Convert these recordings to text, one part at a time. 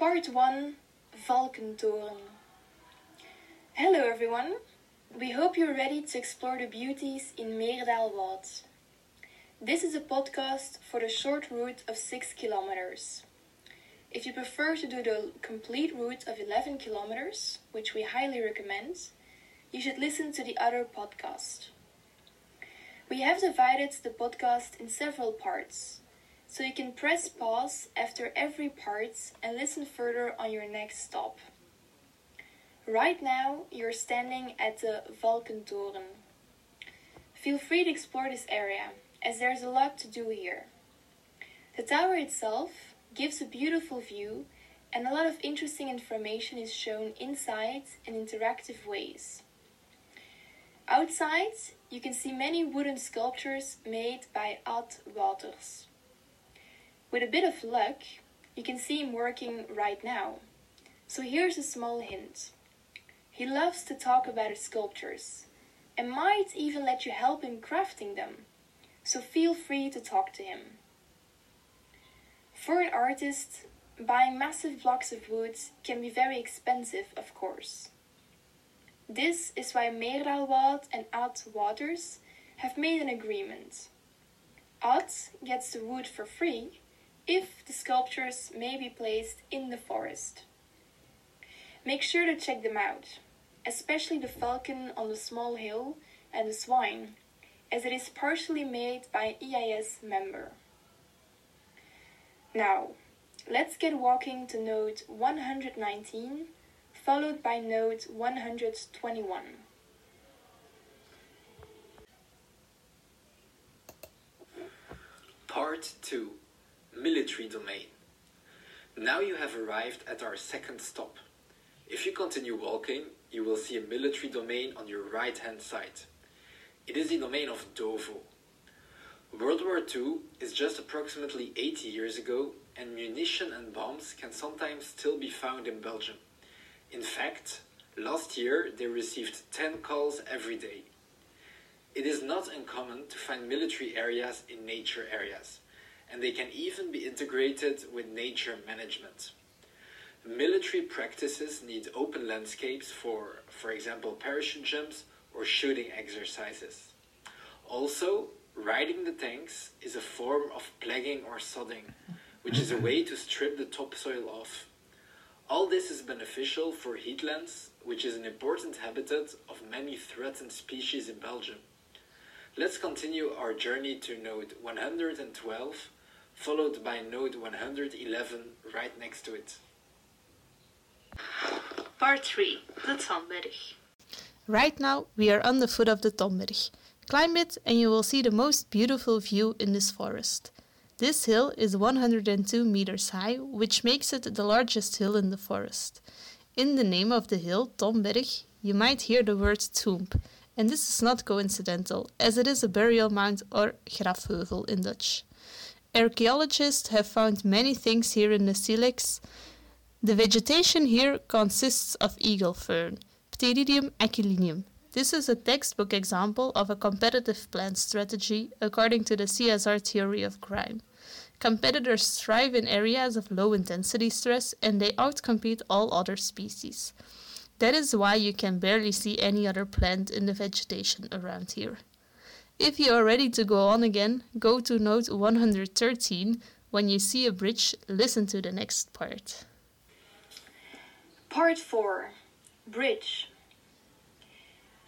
Part 1 Valkentoren. Hello everyone. We hope you're ready to explore the beauties in Meerdaalwoud. This is a podcast for the short route of 6 kilometers. If you prefer to do the complete route of 11 kilometers, which we highly recommend, you should listen to the other podcast. We have divided the podcast in several parts, so you can press pause after every part and listen further on your next stop. Right now, you're standing at the Valkentoren. Feel free to explore this area, as there's a lot to do here. The tower itself gives a beautiful view, and a lot of interesting information is shown inside in interactive ways. Outside, you can see many wooden sculptures made by Ad Waters. With a bit of luck, you can see him working right now. So here's a small hint. He loves to talk about his sculptures and might even let you help him crafting them. So feel free to talk to him. For an artist, buying massive blocks of wood can be very expensive, of course. This is why Meerdaalwoud and Ad Waters have made an agreement. Ad gets the wood for free if the sculptures may be placed in the forest. Make sure to check them out, especially the falcon on the small hill and the swine, as it is partially made by EIS member. Now, let's get walking to node 119, followed by node 121. Part 2 Military Domain. Now you have arrived at our second stop. If you continue walking, you will see a military domain on your right hand side. It is the domain of Dovo. World War II is just approximately 80 years ago, and munition and bombs can sometimes still be found in Belgium. In fact, last year they received 10 calls every day. It is not uncommon to find military areas in nature areas, and they can even be integrated with nature management. Military practices need open landscapes for, for example, parachute jumps or shooting exercises. Also, riding the tanks is a form of plaguing or sodding, which is a way to strip the topsoil off. All this is beneficial for heathlands, which is an important habitat of many threatened species in Belgium. Let's continue our journey to node 112, followed by node 111 right next to it. Part 3 The Tomberg. Right now, we are on the foot of the Tomberg. Climb it and you will see the most beautiful view in this forest. This hill is 102 meters high, which makes it the largest hill in the forest. In the name of the hill, Tomberg, you might hear the word tomb, and this is not coincidental, as it is a burial mound or grafheuvel in Dutch. Archaeologists have found many things here in the silex. The vegetation here consists of eagle fern, Pteridium aquilinum. This is a textbook example of a competitive plant strategy according to the CSR theory of Grime. Competitors thrive in areas of low intensity stress and they outcompete all other species. That is why you can barely see any other plant in the vegetation around here. If you are ready to go on again, go to note 113. When you see a bridge, listen to the next part. Part 4 Bridge.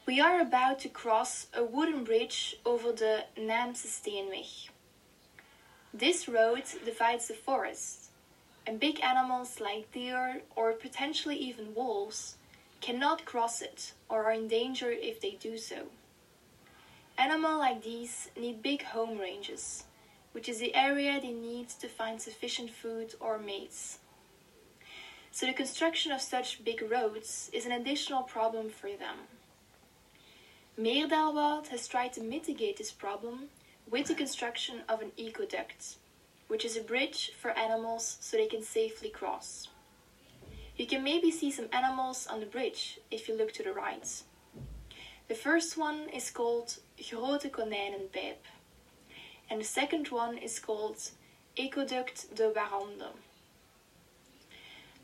We are about to cross a wooden bridge over the Naamse Steenweg. This road divides the forest, and big animals like deer or potentially even wolves cannot cross it or are in danger if they do so. Animals like these need big home ranges, which is the area they need to find sufficient food or mates. So the construction of such big roads is an additional problem for them. Meerdaalwoud has tried to mitigate this problem with the construction of an ecoduct, which is a bridge for animals so they can safely cross. You can maybe see some animals on the bridge if you look to the right. The first one is called Grote Konijnenpijp, and the second one is called Ecoduct de Warande.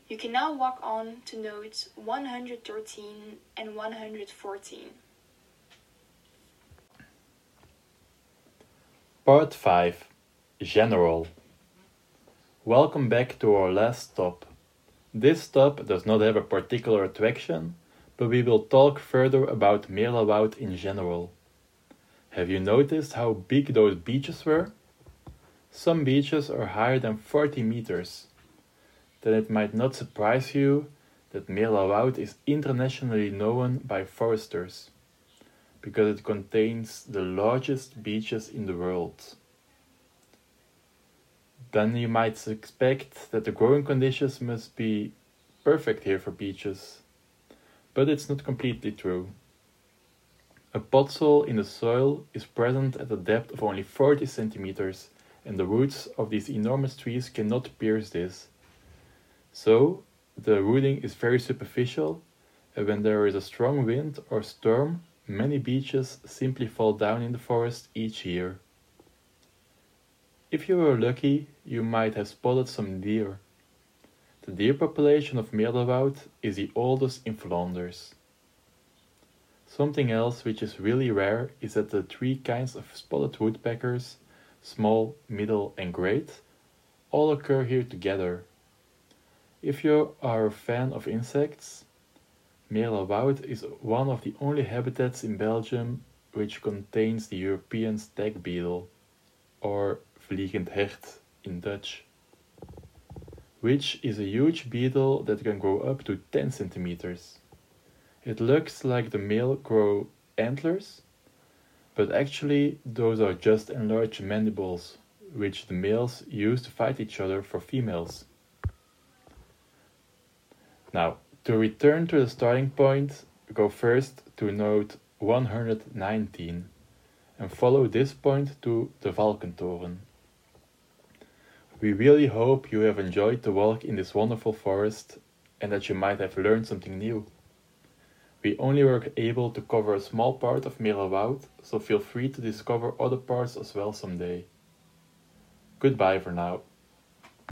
You can now walk on to notes 113 and 114. Part 5 General Welcome back to our last stop. This stop does not have a particular attraction, but we will talk further about Meerdaalwoud in general. Have you noticed how big those beeches were? Some beeches are higher than 40 meters. Then it might not surprise you that Meerdaalwoud is internationally known by foresters because it contains the largest beeches in the world. Then you might expect that the growing conditions must be perfect here for beeches, but it's not completely true. A pothole in the soil is present at a depth of only 40 centimeters, and the roots of these enormous trees cannot pierce this. So, the rooting is very superficial, and when there is a strong wind or storm, Many beeches simply fall down in the forest each year. If you were lucky, you might have spotted some deer. The deer population of Meerdaalwoud is the oldest in Flanders. Something else which is really rare is that the three kinds of spotted woodpeckers, small, middle and great, all occur here together. If you are a fan of insects, Meerdaalwoud is one of the only habitats in Belgium which contains the European stag beetle, or vliegend hert in Dutch, which is a huge beetle that can grow up to 10 centimeters. It looks like the male grow antlers, but actually those are just enlarged mandibles, which the males use to fight each other for females. Now, to return to the starting point, go first to note 119 and follow this point to the Valkentoren. We really hope you have enjoyed the walk in this wonderful forest and that you might have learned something new. We only were able to cover a small part of Meerdaalwoud, so feel free to discover other parts as well someday. Goodbye for now.